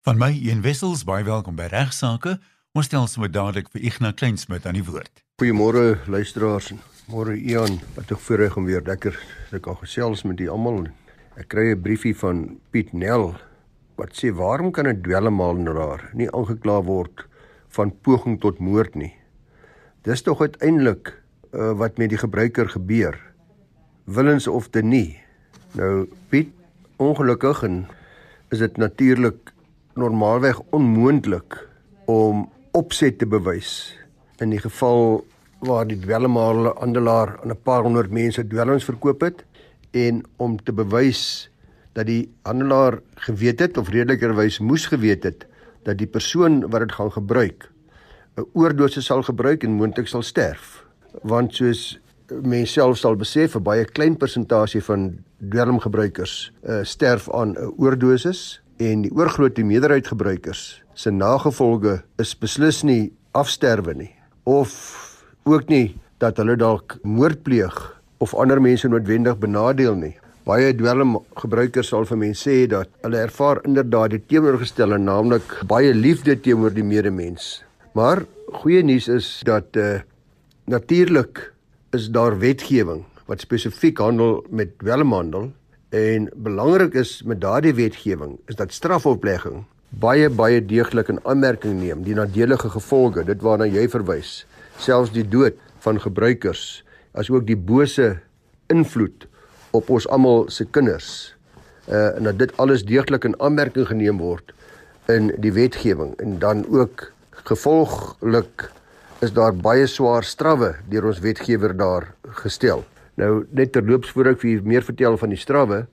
Van my een wissels baie welkom by regsaake. Ons stel sommer dadelik vir Ignas Kleinsmid aan die woord. Goeiemôre luisteraars. Môre Ian, wat ek voorreg om weer lekker te kan gesels met julle almal. Ek kry 'n briefie van Piet Nel wat sê waarom kan 'n dwelmhandelaar nie aangekla word van poging tot moord nie? Dis tog uiteindelik uh, wat met die gebruiker gebeur. Willens of te nie. Nou Piet, ongelukkig en is dit natuurlik normaalweg onmoontlik om opset te bewys in die geval waar die dwelmhandelaar aan 'n paar honderd mense dwelms verkoop het en om te bewys dat die handelaar geweet het of redelikerwys moes geweet het dat die persoon wat dit gaan gebruik 'n oordosis sal gebruik en moontlik sal sterf. Want soos mense self sal besef 'n baie klein persentasie van dwelmgebruikers uh, sterf aan 'n oordosis en die oorgrootste meerderheid gebruikers se nagevolge is beslis nie afsterwe nie of ook nie dat hulle dalk moord pleeg of ander mense noodwendig benadeel nie. Baie dwelm gebruikers sal vir mense sê dat hulle ervaar inderdaad die teenoorgestelde, naamlik baie liefde teenoor die medemens. Maar goeie nuus is dat uh natuurlik is daar wetgewing wat spesifiek handel met dwelmhandel En belangrik is met daardie wetgewing is dat strafoplegging baie baie deeglik in aanmerking neem die nadelige gevolge dit waarna jy verwys selfs die dood van gebruikers asook die bose invloed op ons almal se kinders uh en dat dit alles deeglik in aanmerking geneem word in die wetgewing en dan ook gevolglik is daar baie swaar strawwe deur ons wetgewer daar gestel. Nou net terloops voor ek vir meer vertel van die strawwe,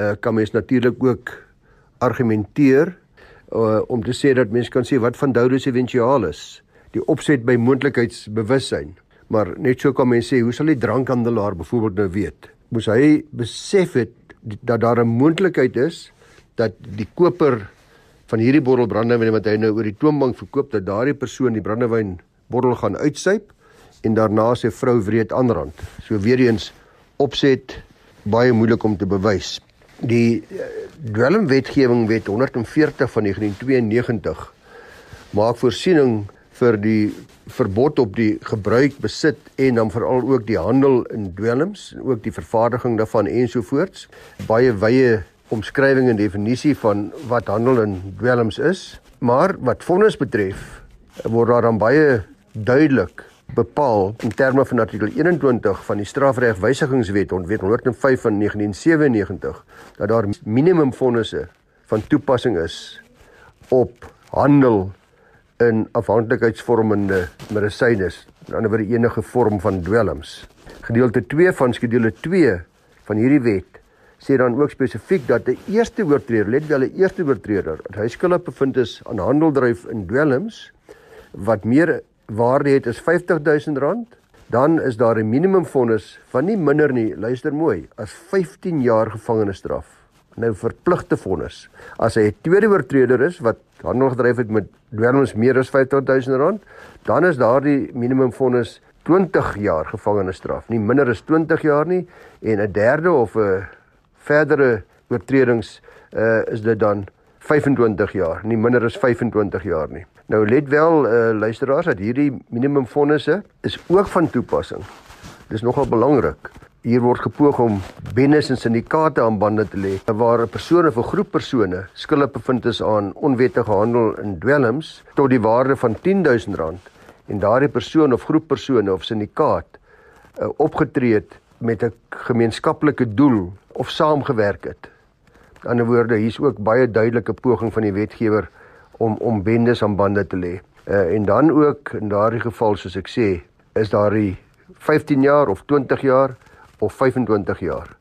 uh, kan mens natuurlik ook argumenteer uh, om te sê dat mens kan sê wat van Doudus eventualis, die opset by moontlikheidsbewussyn. Maar net so kan mens sê, hoe sal die drankhandelaar byvoorbeeld nou weet? Moes hy besef het dat daar 'n moontlikheid is dat die koper van hierdie bottel brandewyn wat hy nou oor die toonbank verkoop dat daardie persoon die brandewyn bottel gaan uitsyp en daarna sy vrou wreed aanrand. So weer eens opset baie moeilik om te bewys. Die eh, dwelmwetgewing wet 140 van 1992 maak voorsiening vir die verbod op die gebruik, besit en dan veral ook die handel in dwelms en ook die vervaardiging daarvan ensovoorts. Baie wye omskrywing en definisie van wat handel in dwelms is, maar wat vonnis betref, word daar dan baie duidelik bepaal in terme van artikel 21 van die strafregwysigingswet ontwet 105 van 1997 dat daar minimum vonnisse van toepassing is op handel in afhanklikheidsvormende medisyne, in ander woorde enige vorm van dwelms. Gedeelte 2 van skedule 2 van hierdie wet sê dan ook spesifiek dat 'n eerste oortreder, let wel 'n eerste oortreder, hy skuldig bevind is aan handeldryf in dwelms wat meer waarde het is R50000, dan is daar 'n minimumvonnis van nie minder nie, luister mooi, as 15 jaar gevangenisstraf. Nou verpligte vonnis. As hy 'n tweede oortreder is wat handel gedryf het met dwelms meer as R50000, dan is daardie minimumvonnis 20 jaar gevangenisstraf, nie minder as 20 jaar nie en 'n derde of 'n verdere oortredings uh, is dit dan 25 jaar, nie minder as 25 jaar nie. Nou let wel uh, luisteraars dat hierdie minimumvonnisse is ook van toepassing. Dis nogal belangrik. Hier word gepoog om bendes en syndikaate aan bande te lê waar 'n persoon of 'n groep persone skuldig bevind is aan onwettige handel in dwelms tot die waarde van R10000 en daardie persoon of groep persone of syndikaat uh, opgetree het met 'n gemeenskaplike doel of saamgewerk het In ander woorde, hier's ook baie duidelike poging van die wetgewer om om bendes aan bande te lê. Uh, en dan ook in daardie geval soos ek sê, is daar die 15 jaar of 20 jaar of 25 jaar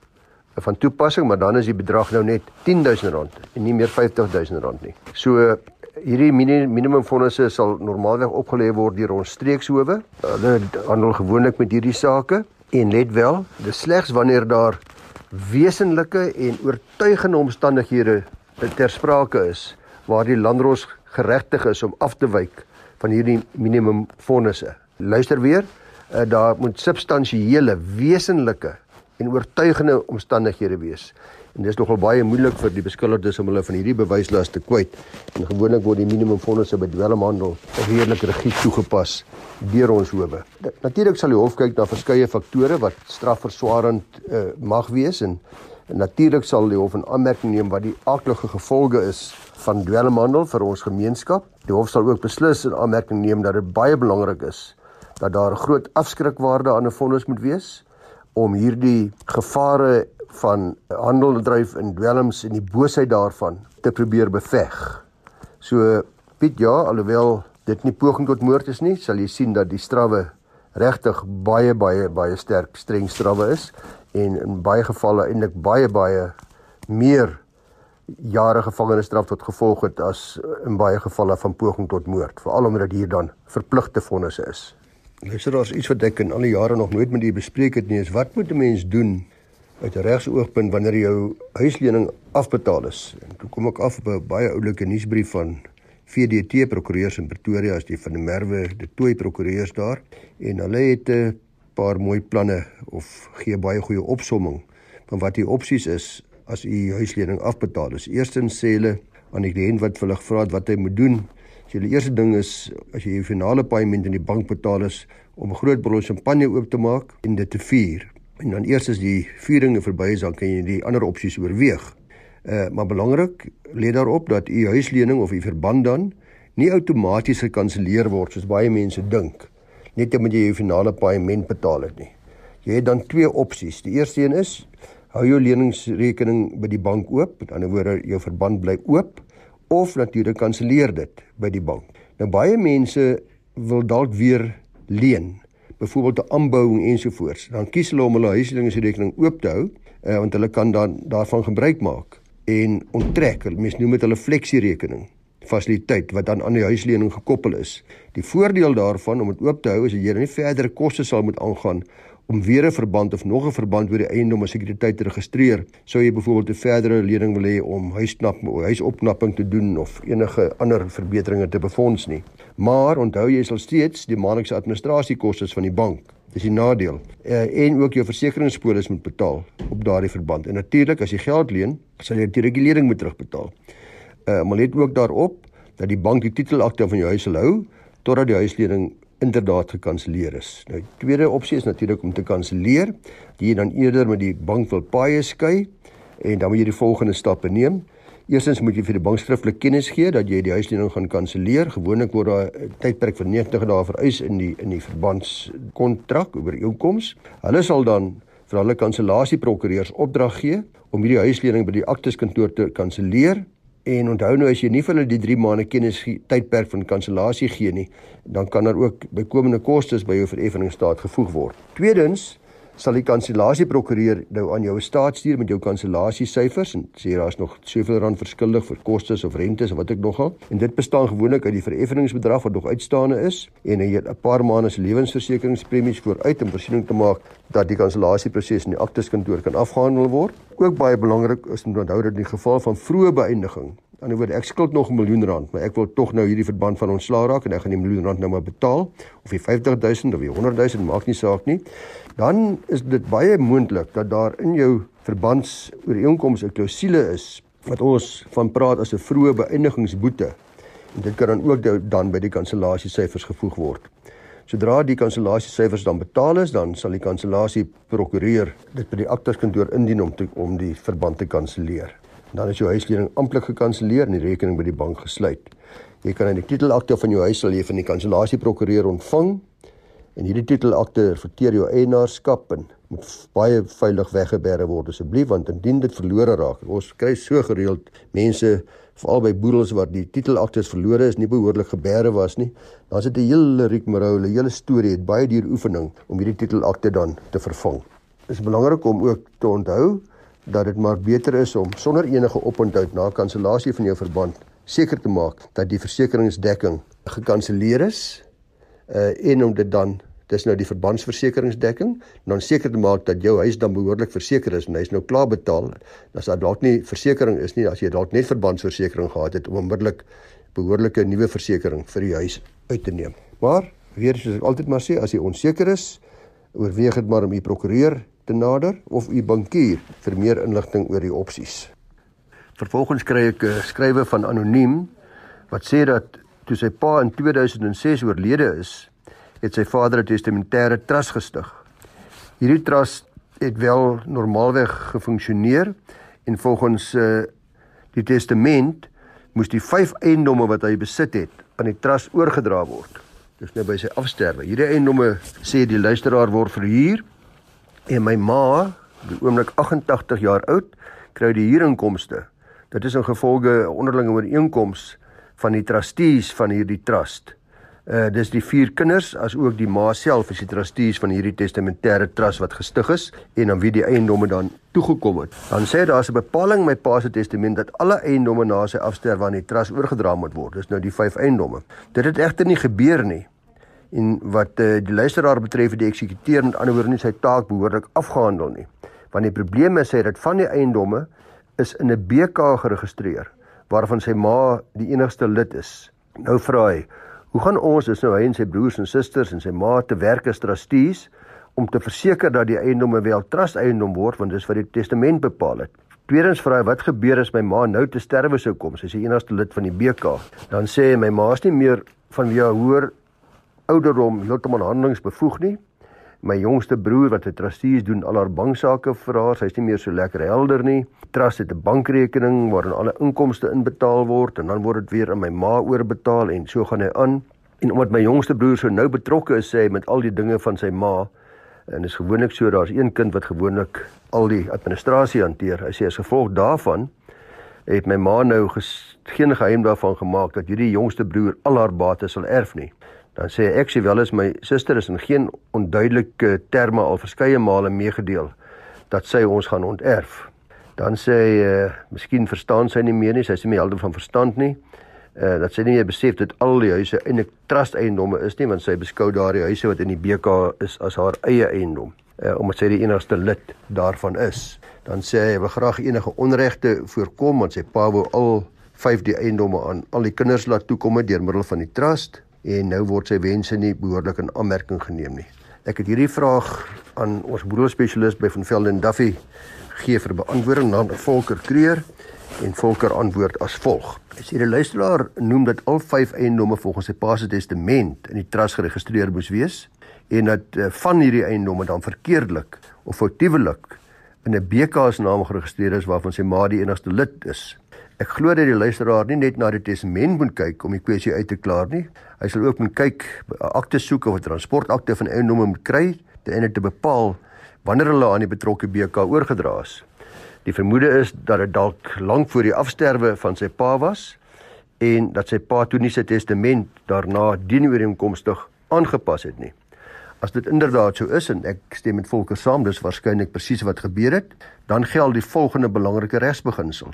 van toepassing, maar dan is die bedrag nou net R10000 en nie meer R50000 nie. So hierdie minimumfondse sal normaalweg opgelê word deur ons streekshowe. Hulle handel gewoonlik met hierdie sake en let wel, dis slegs wanneer daar wesenlike en oortuigende omstandighede ter sprake is waar die landros geregtig is om af te wyk van hierdie minimum fondse. Luister weer, uh, daar moet substansiële wesenlike en oortuigende omstandighede wees. En dit is nogal baie moeilik vir die beskuldigdes om hulle van hierdie bewyslas te kwyt. En gewoonlik word die minimumvonnisse by dwelmhandel redelik rigied toegepas deur ons howe. Natuurlik sal die hof kyk na verskeie faktore wat strafverswarend uh, mag wees en, en natuurlik sal die hof in aanmerking neem wat die aardige gevolge is van dwelmhandel vir ons gemeenskap. Die hof sal ook beslis in aanmerking neem dat dit baie belangrik is dat daar 'n groot afskrikwaarde aan 'n vonnis moet wees om hierdie gevare van handeldryf in dwelms en die boosheid daarvan te probeer beveg. So Piet ja, alhoewel dit nie poging tot moord is nie, sal jy sien dat die strawwe regtig baie baie baie sterk streng strawwe is en in baie gevalle eintlik baie baie meer jare gevangenisstraf tot gevolg het as in baie gevalle van poging tot moord, veral omdat hier dan verpligte vonnisse is. Luister, daar's iets wat ek in al die jare nog nooit met u bespreek het nie, is wat moet 'n mens doen uit 'n regsoogpunt wanneer jou huislening afbetaal is? En toe kom ek af op 'n baie oulike nuusbrief van VDT prokureurs in Pretoria, as die van die Merwe, die twee prokureurs daar, en hulle het 'n paar mooi planne of gee baie goeie opsomming van wat die opsies is as u huislening afbetaal is. Eerstens sê hulle aan die kliënt wat hulle gevra het wat hy moet doen So die eerste ding is as jy jou finale paaiement in die bank betaal is om 'n groot bottel champagne oop te maak en dit te vier. En dan eers as die vieringe verby is, dan kan jy die ander opsies oorweeg. Uh maar belangrik, let daarop dat u huislening of u verband dan nie outomaties gekanselleer word soos baie mense dink net omdat jy jou finale paaiement betaal het nie. Jy het dan twee opsies. Die eerste een is hou jou leningsrekening by die bank oop, met ander woorde jou verband bly oop of natuurlik kanselleer dit by die bank. Nou baie mense wil dalk weer leen, byvoorbeeld 'n aanbouing ensovoorts. Dan kies hulle om hulle huishoudingrekening oop te hou, eh, want hulle kan dan daarvan gebruik maak en onttrek. Mense noem dit hulle flexierekening fasiliteit wat dan aan die huislening gekoppel is. Die voordeel daarvan om dit oop te hou is dat jy nie verdere koste sal moet aangaan om weer 'n verband of nog 'n verband oor die eiendom as sekuriteit te registreer. Sou jy byvoorbeeld 'n verdere lening wil hê om huisnap huisopknapping te doen of enige ander verbeteringe te befonds nie. Maar onthou jy sal steeds die maandelikse administrasiekoste van die bank. Dis die nadeel. Uh, en ook jou versekeringspolis moet betaal op daardie verband. En natuurlik as jy geld leen, sal jy die regulering moet terugbetaal. Uh, maar let ook daarop dat die bank die titelakte van jou huis sal hou totdat die huislening inderdaad gekanselleer is. Nou die tweede opsie is natuurlik om te kanselleer. Jy dan eerder met die bank wil paie skei en dan moet jy die volgende stappe neem. Eerstens moet jy vir die bank skriftelik kennis gee dat jy die huislening gaan kanselleer. Gewoonlik word daar 'n tydperk van 90 dae vereis in die in die verbandskontrak oor inkomste. Hulle sal dan vir hulle kansellasieprokureurs opdrag gee om hierdie huislening by die akteskantoor te kanselleer En onthou nou as jy nie vir hulle die 3 maande kennis tydperk van kansellasie gee nie, dan kan daar ook bykomende kostes by jou vereffeningsstaat gevoeg word. Tweedens, sal die kansellasieprokureur nou aan jou staat stuur met jou kansellasiesyfers en sê daar's nog soveel rand verskuldig vir kostes of rentes of wat ek nogal. En dit bestaan gewoonlik uit die vereffeningsbedrag wat nog uitstaande is en jy 'n paar maande se lewensversekeringspremies vooruit om voorsiening te maak dat die kansellasieproses in die akteskantoor kan afgehandel word. Ook baie belangrik is om te onthou dat in die geval van vroeë beëindiging Aan die woord ek skuld nog 'n miljoen rand, maar ek wil tog nou hierdie verband van ontslaa raak en ek gaan die miljoen rand nou maar betaal of die 50000 of die 100000 maak nie saak nie dan is dit baie moontlik dat daar in jou verbandsooreenkomste 'n klousule is wat ons van praat as 'n vroeë beëindigingsboete. En dit kan dan ook dan by die kansellasiesyfers gevoeg word. Sodra die kansellasiesyfers dan betaal is, dan sal die kansellasieprokureur dit by die akterskantoor indien om te, om die verband te kanselleer. Dan is jou huislening amptelik gekanselleer en die rekening by die bank gesluit. Jy kan in die titelakte van jou huis sal jy van die kansellasieprokureur ontvang En hierdie titelakte verteer jou eienaarskap en moet baie veilig weggebêre word asseblief want indien dit verlore raak. Ons kry so gereeld mense veral by boedels waar die titelaktes verlore is, nie behoorlik gebêre was nie. Dan is dit 'n hele rigmarole, 'n hele storie, het baie duur oefening om hierdie titelakte dan te vervang. Dit is belangrik om ook te onthou dat dit maar beter is om sonder enige oponthoud na kansellasie van jou verband seker te maak dat die versekeringsdekking gekanselleer is uh en om dit dan dis nou die verbandsversekeringsdekking dan seker te maak dat jou huis dan behoorlik verseker is en hy's nou klaar betaal as daar dalk nie versekerings is nie as jy dalk net verbandsversekering gehad het om onmiddellik behoorlike nuwe versekering vir die huis uit te neem maar weer soos ek altyd maar sê as jy onseker is oorweeg dit maar om u prokureur te nader of u bankier vir meer inligting oor die opsies. Vervolgens kry ek 'n skrywe van anoniem wat sê dat toe sy pa in 2006 oorlede is, het sy vader 'n testamentêre trust gestig. Hierdie trust het wel normaalweg gefunksioneer en volgens uh, die testament moes die vyf eiendomme wat hy besit het aan die trust oorgedra word. Dis nou by sy afsterwe. Hierdie eiendomme sê die luisteraar word verhuur en my ma, die oomblik 88 jaar oud, kry die huurinkomste. Dit is 'n gevolge onderlinge ooreenkoms van die trustees van hierdie trust. Uh dis die vier kinders as ook die ma self as die trustees van hierdie testamentêre trust wat gestig is en aan wie die eiendomme dan toegekom het. Dan sê daar's 'n bepaling in my pa se testament dat alle eiendomme na sy afsterwe aan die trust oorgedra moet word. Dis nou die vyf eiendomme. Dit het egter nie gebeur nie. En wat uh, die luisteraar betref die eksekuteur met ander woorde nie sy taak behoorlik afgehandel nie. Want die probleem is hy dat van die eiendomme is in 'n BK geregistreer waarvan sy ma die enigste lid is. Nou vra hy Hoe gaan ons is nou hy en sy broers en susters en sy ma te werk as trustees om te verseker dat die eiendomme wel trust eiendom word want dis wat die testament bepaal het. Tweedens vra hy wat gebeur as my ma nou te sterwe sou kom? Sy is die enigste lid van die BK. Dan sê hy my ma is nie meer van wie hoor ouderdom heeltemal handelingsbevoeg nie. My jongste broer wat 'n trustees doen al haar banksaake vir haar, sy's nie meer so lekker helder nie. Trust het 'n bankrekening waarin alle inkomste inbetaal word en dan word dit weer aan my ma oorbetaal en so gaan hy aan. En omdat my jongste broer so nou betrokke is sê met al die dinge van sy ma en is gewoonlik so daar's een kind wat gewoonlik al die administrasie hanteer. Hy sê as gevolg daarvan het my ma nou geen geheim daarvan gemaak dat hierdie jongste broer al haar bates sal erf nie. Dan sê ek sê wel as my suster is in geen onduidelike terme al verskeie male meegedeel dat sy ons gaan onterf dan sê hy uh, miskien verstaan sy nie meer nie, sy is nie helder van verstand nie. Uh dat sy nie meer besef dat al die huise eintlik trust eiendomme is nie, want sy beskou daardie huise wat in die BK is as haar eie eiendom, uh omdat sy die enigste lid daarvan is. Dan sê hy hy wil graag enige onregte voorkom want sy pa wou al vyf die eiendomme aan al die kinders laat toekom deur middel van die trust en nou word sy wense nie behoorlik in aanmerking geneem nie. Ek het hierdie vraag aan ons boedelspesialist by Van Velden Duffy gee vir beantwoording na Volker Kreer en Volker antwoord as volg. As jy die luisteraar noem dat al vyf eiendomme volgens sy pa se testament in die trust geregistreer moes wees en dat uh, van hierdie eiendomme dan verkeerdelik of foutiewelik in 'n BK se naam geregistreer is waarvan sy ma die enigste lid is. Ek glo dat die luisteraar nie net na die testament moet kyk om die kwessie uit te klaar nie. Hy sal ook moet kyk 'n akte soek of 'n transportakte van eiendomme moet kry ten einde te bepaal wanneer hulle aan die betrokke BK oorgedra is. Die vermoede is dat dit dalk lank voor die afsterwe van sy pa was en dat sy pa toe nie sy testament daarna dienooreenkomstig aangepas het nie. As dit inderdaad so is en ek stem met Volker saam, dis waarskynlik presies wat gebeur het, dan geld die volgende belangrike regsbeginsel.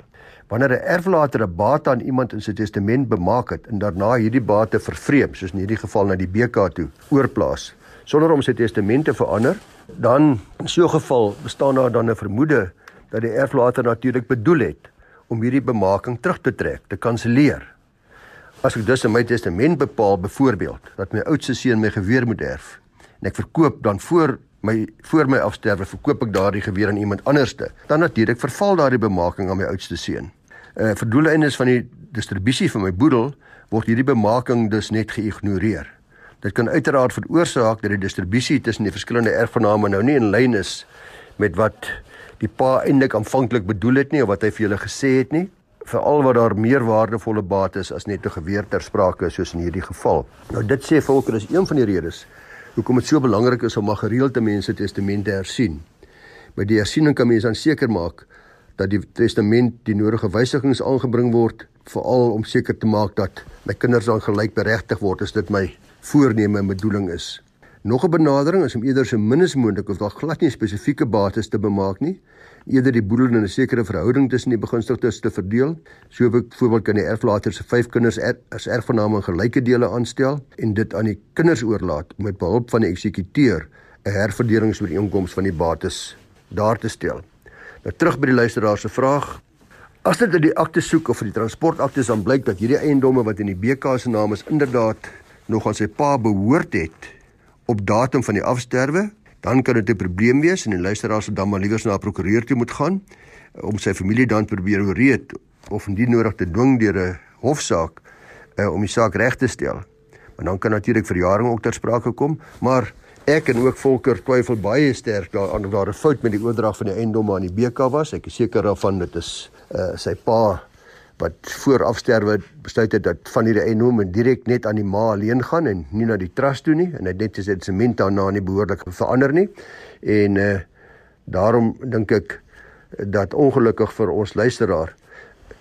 Wanneer 'n erflater 'n bate aan iemand in sy testament bemaak het en daarna hierdie bate vervreem, soos in hierdie geval na die BK toe oorplaas, sonder om sy testament te verander, dan in so 'n geval bestaan daar dan 'n vermoede dat die erflater natuurlik bedoel het om hierdie bemaking terug te trek, te kanselleer. As ek dus in my testament bepaal byvoorbeeld dat my oudste seun my geweer moet erf en ek verkoop dan voor my voor my afsterwe verkoop ek daardie geweer aan iemand anderste, dan natuurlik verval daardie bemaking aan my oudste seun. Uh vir doeleindes van die distribusie van my boedel word hierdie bemaking dus net geïgnoreer. Dit kan uiteraard veroorsaak dat die distribusie tussen die verskillende erfgename nou nie in lyn is met wat die pa eintlik aanvanklik bedoel het nie of wat hy vir julle gesê het nie, veral wat daar meer waardevolle bates as net 'n geweer ter sprake is soos in hierdie geval. Nou dit sê Volker is een van die redes hoekom dit so belangrik is om maar gereeld te mense testamente hersien. By die hersiening kan mense dan seker maak dat die testament die nodige wysigings aangebring word, veral om seker te maak dat my kinders dan gelyk beregtig word as dit my voorneme en bedoeling is. Nog 'n benadering is om eerder so min as moontlik of dalk glad nie spesifieke bates te bemaak nie, eerder die boedel in 'n sekere verhouding tussen die begunstigdes te verdeel. So byvoorbeeld kan die erflater se vyf kinders er, as erfgename in gelyke dele aanstel en dit aan die kinders oorlaat met behulp van die eksekuteur 'n herverdelingsooreenkoms van die bates daar te stel. Nou terug by die luisteraar se vraag. As dit uit die akte soek of in die transportakte dan blyk dat hierdie eiendomme wat in die BK se naam is inderdaad nog aan sy pa behoort het op datum van die afsterwe dan kan dit 'n probleem wees en die luisteraar sal dan maar liewers na 'n prokureur toe moet gaan om sy familie dan probeer ooreed of indien nodig te dwing deur 'n hofsaak uh, om die saak reg te stel. Maar dan kan natuurlik verjaring ook ter sprake kom, maar ek en ook Volker twyfel baie sterk daaraan of daar 'n fout met die oordrag van die eiendomme aan die BK was. Ek is seker daarvan dit is uh, sy pa wat voor afsterwe besluit het dat van hierdie eiendomme direk net aan die ma alleen gaan en nie na die trust toe nie en hy net sy testament daarna nie behoorlik verander nie. En uh daarom dink ek dat ongelukkig vir ons luisteraar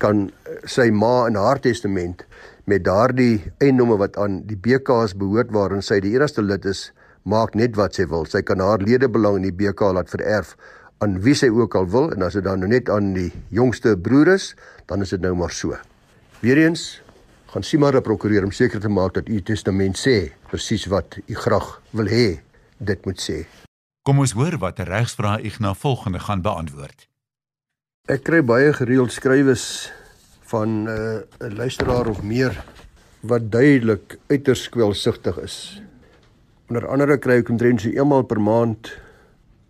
kan sy ma in haar testament met daardie eiendomme wat aan die BK's behoort waarin sy die enigste lid is, maak net wat sy wil. Sy kan haar ledebelang in die BK laat vererf aan wie sy ook al wil en as dit dan nou net aan die jongste broer is, dan is dit nou maar so. Weereens gaan sien maar 'n prokureur om seker te maak dat u testament sê presies wat u graag wil hê dit moet sê. Kom ons hoor wat 'n regsvraag na volgende gaan beantwoord. Ek kry baie gereeld skrywes van uh, 'n luisteraar of meer wat duidelik uiters kwelsigtig is. Onder andere kry ek omtrent so eenmal per maand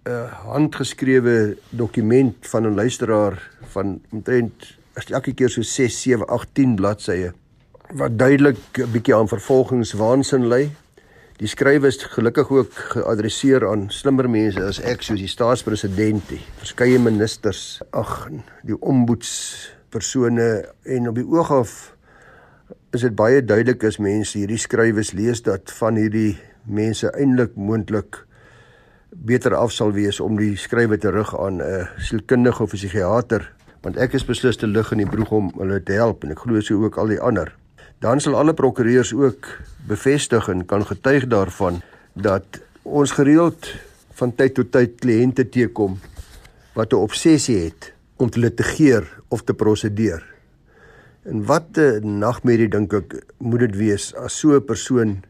'n handgeskrewe dokument van 'n luisteraar van omtrent as elke keer so 6, 7, 8, 10 bladsye wat duidelik 'n bietjie aan vervolgingswaansin lei. Die skrywe is gelukkig ook geadresseer aan slimmer mense as ek soos die staatspresident, verskeie ministers, ag, die ombudspersone en op die oog af is dit baie duidelik as mense hierdie skrywes lees dat van hierdie mense eintlik moontlik beter af sal wees om die skrywe te rig aan 'n sielkundige of 'n psigiater want ek is beslis te lig in die broek om hulle te help en ek glo so ook al die ander. Dan sal alle prokureurs ook bevestig en kan getuig daarvan dat ons gereeld van tyd tot tyd kliënte teekom wat 'n obsessie het om te litigeer of te prosedeer. En wat 'n nagmerrie dink ek moet dit wees as so 'n persoon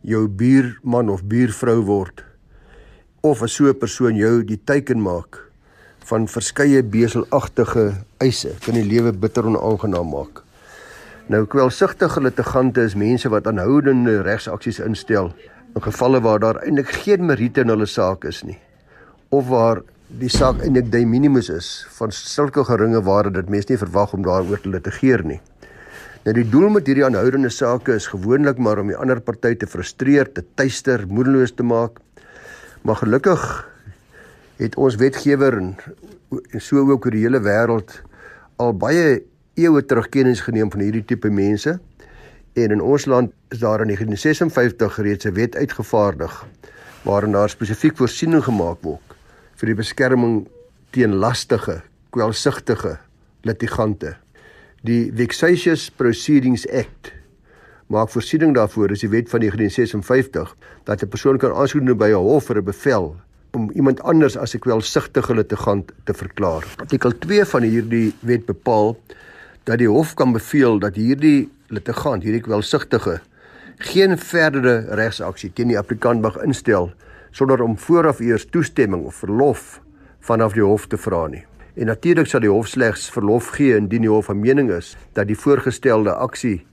jou buurman of buurvrou word of as so 'n persoon jou die teiken maak van verskeie beselagtige eise kan die lewe bitter onaangenaam maak. Nou kwelsigtige litigante is mense wat aanhoudende regsaksies instel in gevalle waar daar eintlik geen meriete in hulle saak is nie of waar die saak eintlik de minimis is van sulke geringe waarde dat mense nie verwag om daaroor te litigeer nie. Nou die doel met hierdie aanhoudende sake is gewoonlik maar om die ander party te frustreer, te tuister, moedeloos te maak. Maar gelukkig het ons wetgewer en, en so ook oor die hele wêreld al baie eeue terug kennis geneem van hierdie tipe mense. En in ons land is daar in 1956 reeds 'n wet uitgevaardig waarin daar spesifiek voorsiening gemaak word vir die beskerming teen lastige, kwelsigtige litigante. Die Vexatious Proceedings Act maak voorsiening daarvoor, dis die wet van 1956, dat 'n persoon kan aansoek doen by 'n hof vir 'n bevel om iemand anders as 'n kwelsigtige litigant te verklaar. Artikel 2 van hierdie wet bepaal dat die hof kan beveel dat hierdie litigant, hierdie kwelsigtige, geen verdere regsaksie teen die applikant mag instel sonder om vooraf eers toestemming of verlof vanaf die hof te vra nie. En natuurlik sal die hof slegs verlof gee indien die hof van mening is dat die voorgestelde aksie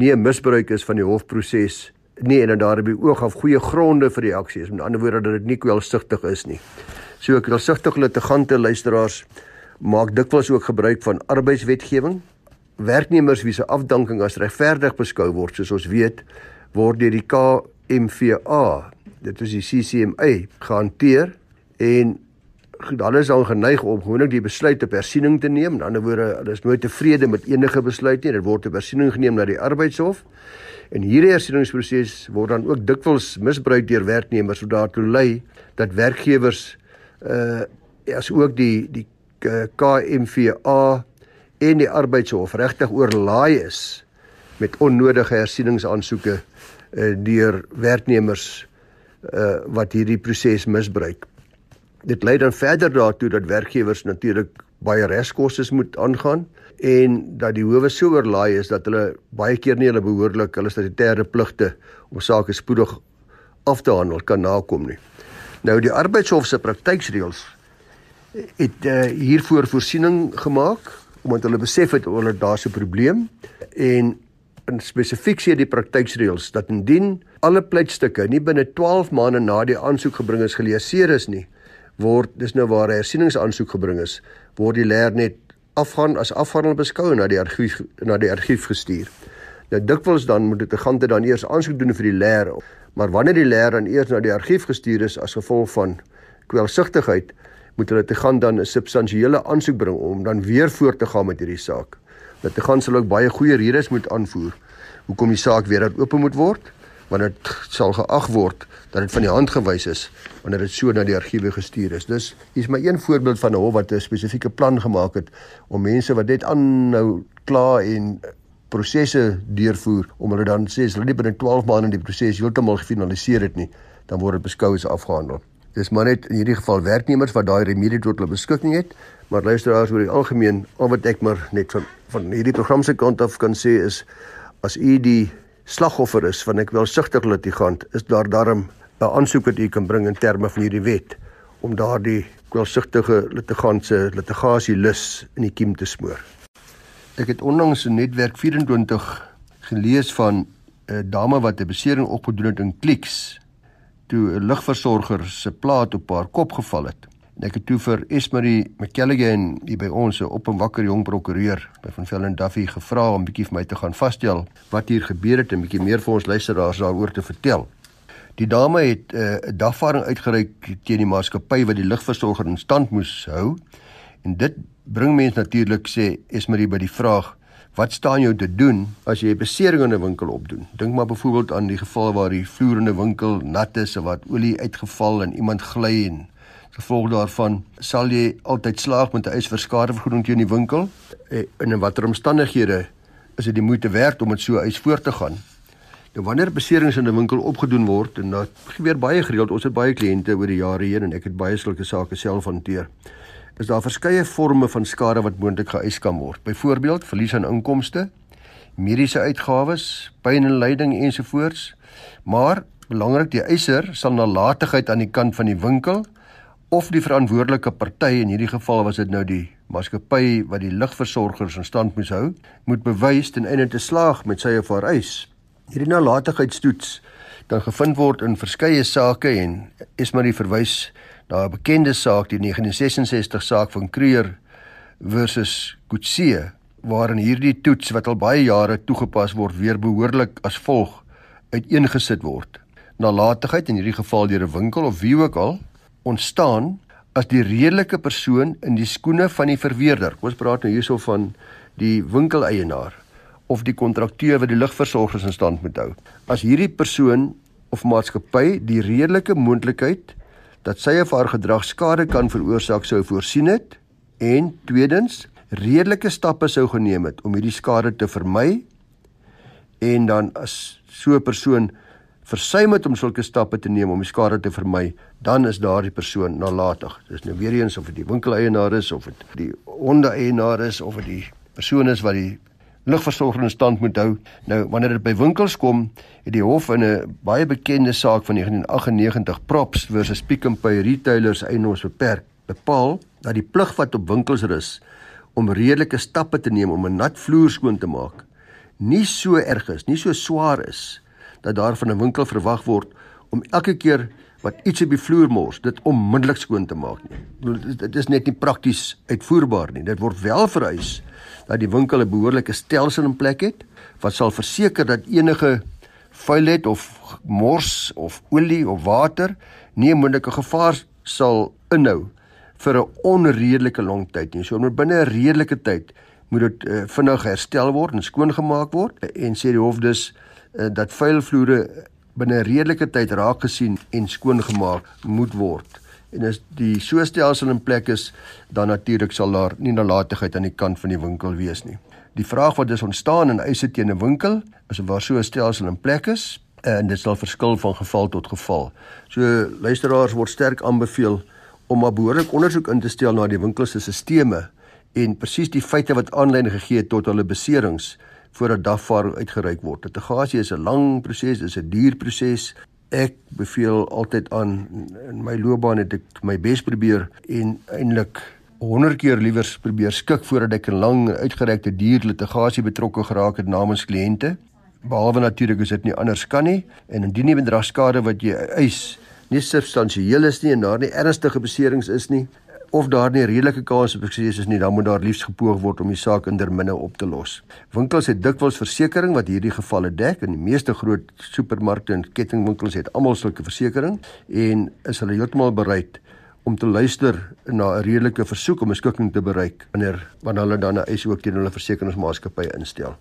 nie 'n misbruik is van die hofproses nie en dat daar by oog af goeie gronde vir die aksie is. Met ander woorde dat dit nie kwelsigtig is nie. So kwelsigtige litigante luisteraars maak dikwels ook gebruik van arbeidswetgewing. Werknemers wie se afdanking as regverdig beskou word, soos ons weet, word deur die KMVA, dit is die CCMA, gehanteer en hulle is dan geneig om gewoonlik die besluit op hersiening te neem. In ander woorde, hulle is nooit tevrede met enige besluit nie. Dit word op hersiening geneem na die arbeidshof. En hierdie hersieningsproses word dan ook dikwels misbruik deur werknemers wat daartoe lei dat werkgewers uh as ook die die KMVA en die arbeidshof regtig oorlaai is met onnodige hersieningsaansoeke uh deur werknemers uh wat hierdie proses misbruik. Dit lei dan verder daartoe dat werkgewers natuurlik baie reskoste moet aangaan en dat die howe so oorlaai is dat hulle baie keer nie hulle behoorlik hulle statutêre pligte om sake spoedig af te handel kan nakom nie. Nou die arbeidshof se praktyksreëls het uh, hiervoor voorsiening gemaak omdat hulle besef het hulle daar 'n probleem en in spesifiek sê die praktyksreëls dat indien alle pleitstukke nie binne 12 maande na die aansoek gebring is geleaseer is nie, word dis nou waar 'n hersieningsaansoek gebring is, word die leer net afgaan as afhandel beskou na die argief na die argief gestuur. Nou dikwels dan moet dit 'n gante dan eers aansoek doen vir die leer, maar wanneer die leer dan eers na die argief gestuur is as gevolg van kwelsigtigheid, moet hulle te gaan dan 'n substansiële aansoek bring om dan weer voort te gaan met hierdie saak. Dat te gaan sal ook baie goeie redes moet aanvoer hoekom die saak weer dat oop moet word, want dit sal geag word dat dit van die hand gewys is wanneer dit so na die argiewe gestuur is. Dus hier is maar een voorbeeld van 'n hof wat 'n spesifieke plan gemaak het om mense wat net aanhou kla en prosesse deurvoer om hulle dan sê as hulle nie binne 12 maande die proses heeltemal gefinaliseer het nie, dan word dit beskou as afgehandel. Dis maar net in hierdie geval werknemers wat daai remedie tot hulle beskikking het, maar luisteraars oor die algemeen, al wat ek maar net van van hierdie program se kant af kan sê is as u die slagoffer is van ek welsigtig litigant, is daar darm 'n aansoek wat u kan bring in terme van hierdie wet om daardie welsigtige litigant se litigasie lus in die kiem te smoor. Ek het onlangs in netwerk 24 gelees van 'n dame wat 'n besering opgedoen het in Kliks toe 'n lugversorger se plaat op haar kop geval het. En ek het toe vir Esmerie McKelligan hier by ons op 'n wakker jong prokureur by van Velden Duffy gevra om bietjie vir my te gaan vasstel wat hier gebeur het en bietjie meer vir ons luisteraars daaroor te vertel. Die dame het eh, 'n uh, dagvaarding uitgereik teen die maatskappy wat die lugversorger in stand moes hou. En dit bring mense natuurlik sê Esmerie by die vraag Wat staan jou te doen as jy 'n besering in 'n winkel opdoen? Dink maar byvoorbeeld aan die geval waar die vloer in 'n winkel nat is of wat olie uitgeval en iemand gly en gevolg daarvan sal jy altyd slaag met 'n eis vir skadevergoeding teen die winkel en in watter omstandighede is dit die moeite werd om met so 'n eis voort te gaan? Nou wanneer beserings in 'n winkel opgedoen word en dit gebeur baie gereeld, ons het baie kliënte oor die jare heen en ek het baie sulke sake self hanteer is daar verskeie forme van skade wat moontlik geëis kan word. Byvoorbeeld verlies aan inkomste, mediese uitgawes, pyn en lyding ensovoorts. Maar belangrik, die eiser sal nalatigheid aan die kant van die winkel of die verantwoordelike party in hierdie geval was dit nou die maatskappy wat die lugversorgers in stand moes hou, moet bewys ten einde te slaag met sy of haar eis. Hierdie nalatigheidstoets dan gevind word in verskeie sake en is maar die verwys Daar 'n bekende saak, die 1966 saak van Kruger versus Kutse, waarin hierdie toets wat al baie jare toegepas word, weer behoorlik as volg uiteengesit word. Nalatigheid in hierdie geval deur 'n winkel of wie ook al ontstaan as die redelike persoon in die skoene van die verweerder. Ons praat nou hierso van die winkeleienaar of die kontrakteur wat die lugversorgers in stand moet hou. As hierdie persoon of maatskappy die redelike moontlikheid dat sy of haar gedrag skade kan veroorsaak sou voorsien het en tweedens redelike stappe sou geneem het om hierdie skade te vermy en dan as so 'n persoon versuim het om sulke stappe te neem om die skade te vermy, dan is daardie persoon nalatig. Dis nou weer eens of dit die winkeleienaar is of dit die hondeeienaar is of dit die persoon is wat die lugversorging in stand moet hou. Nou wanneer dit by winkels kom, het die hof in 'n baie bekende saak van 1998 Props versus Pick n Pay Retailers Eienaars Beperk bepaal dat die plig wat op winkels rus om redelike stappe te neem om 'n nat vloer skoon te maak, nie so erg is, nie so swaar is dat daar van 'n winkel verwag word om elke keer wat iets op die vloer mors, dit onmiddellik skoon te maak nie. Dit is net nie prakties uitvoerbaar nie. Dit word wel vereis dat die winkel 'n behoorlike stelsel in plek het wat sal verseker dat enige vuilheid of mors of olie of water nie 'n moontlike gevaar sal inhou vir 'n onredelike lang tyd nie. So binne 'n redelike tyd moet dit uh, vinnig herstel word en skoongemaak word en sê die hof dus dat vuil vloere binne 'n redelike tyd raak gesien en skoongemaak moet word en as die so stelsel in plek is, dan natuurlik sal daar nie nalatigheid aan die kant van die winkel wees nie. Die vraag wat dus ontstaan in eise teen 'n winkel, is of waar so 'n stelsel in plek is en dit sal verskil van geval tot geval. So luisteraars word sterk aanbeveel om 'n behoorlik ondersoek in te stel na die winkel se stelsels en presies die feite wat aanleiding gegee het tot hulle beserings voordat dagvaarding uitgereik word. Litigasie is 'n lang proses, is 'n duur proses ek beveel altyd aan in my loopbaan het ek my bes probeer en eintlik 100 keer liewer probeer skik voordat ek 'n lang uitgerekte duur litigasie betrokke geraak het namens kliënte. Behalwe natuurlik as dit nie anders kan nie. En indien die bedragskade wat jy eis nie substansieel is nie en daar nie ernstige beserings is nie of daar nie redelike kans op sukses is nie, dan moet daar liefs gepoog word om die saak in termine op te los. Winkels het dikwels versekerings wat hierdie gevalle dek en die meeste groot supermarkte en kettingwinkels het almal sulke versekerings en is hulle heeltemal bereid om te luister na 'n redelike versoek om 'n skikking te bereik wanneer wanneer hulle dan 'n eis ook teen hulle versekeringsmaatskappy instel.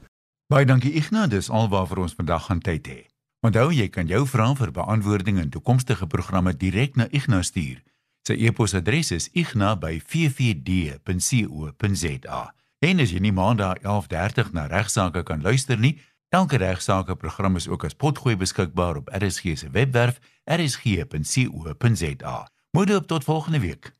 Baie dankie Ignas, dis alwaar vir ons vandag gaan tyd hê. Onthou jy kan jou vrae vir beantwoording in toekomstige programme direk na Ignas stuur. Sy e-posadres is igna@ffd.co.za. En as jy nie maandag 11:30 na regsaake kan luister nie, elke regsaake program is ook as potgooi beskikbaar op RSG se webwerf rsg.co.za. Moedig op tot volgende week.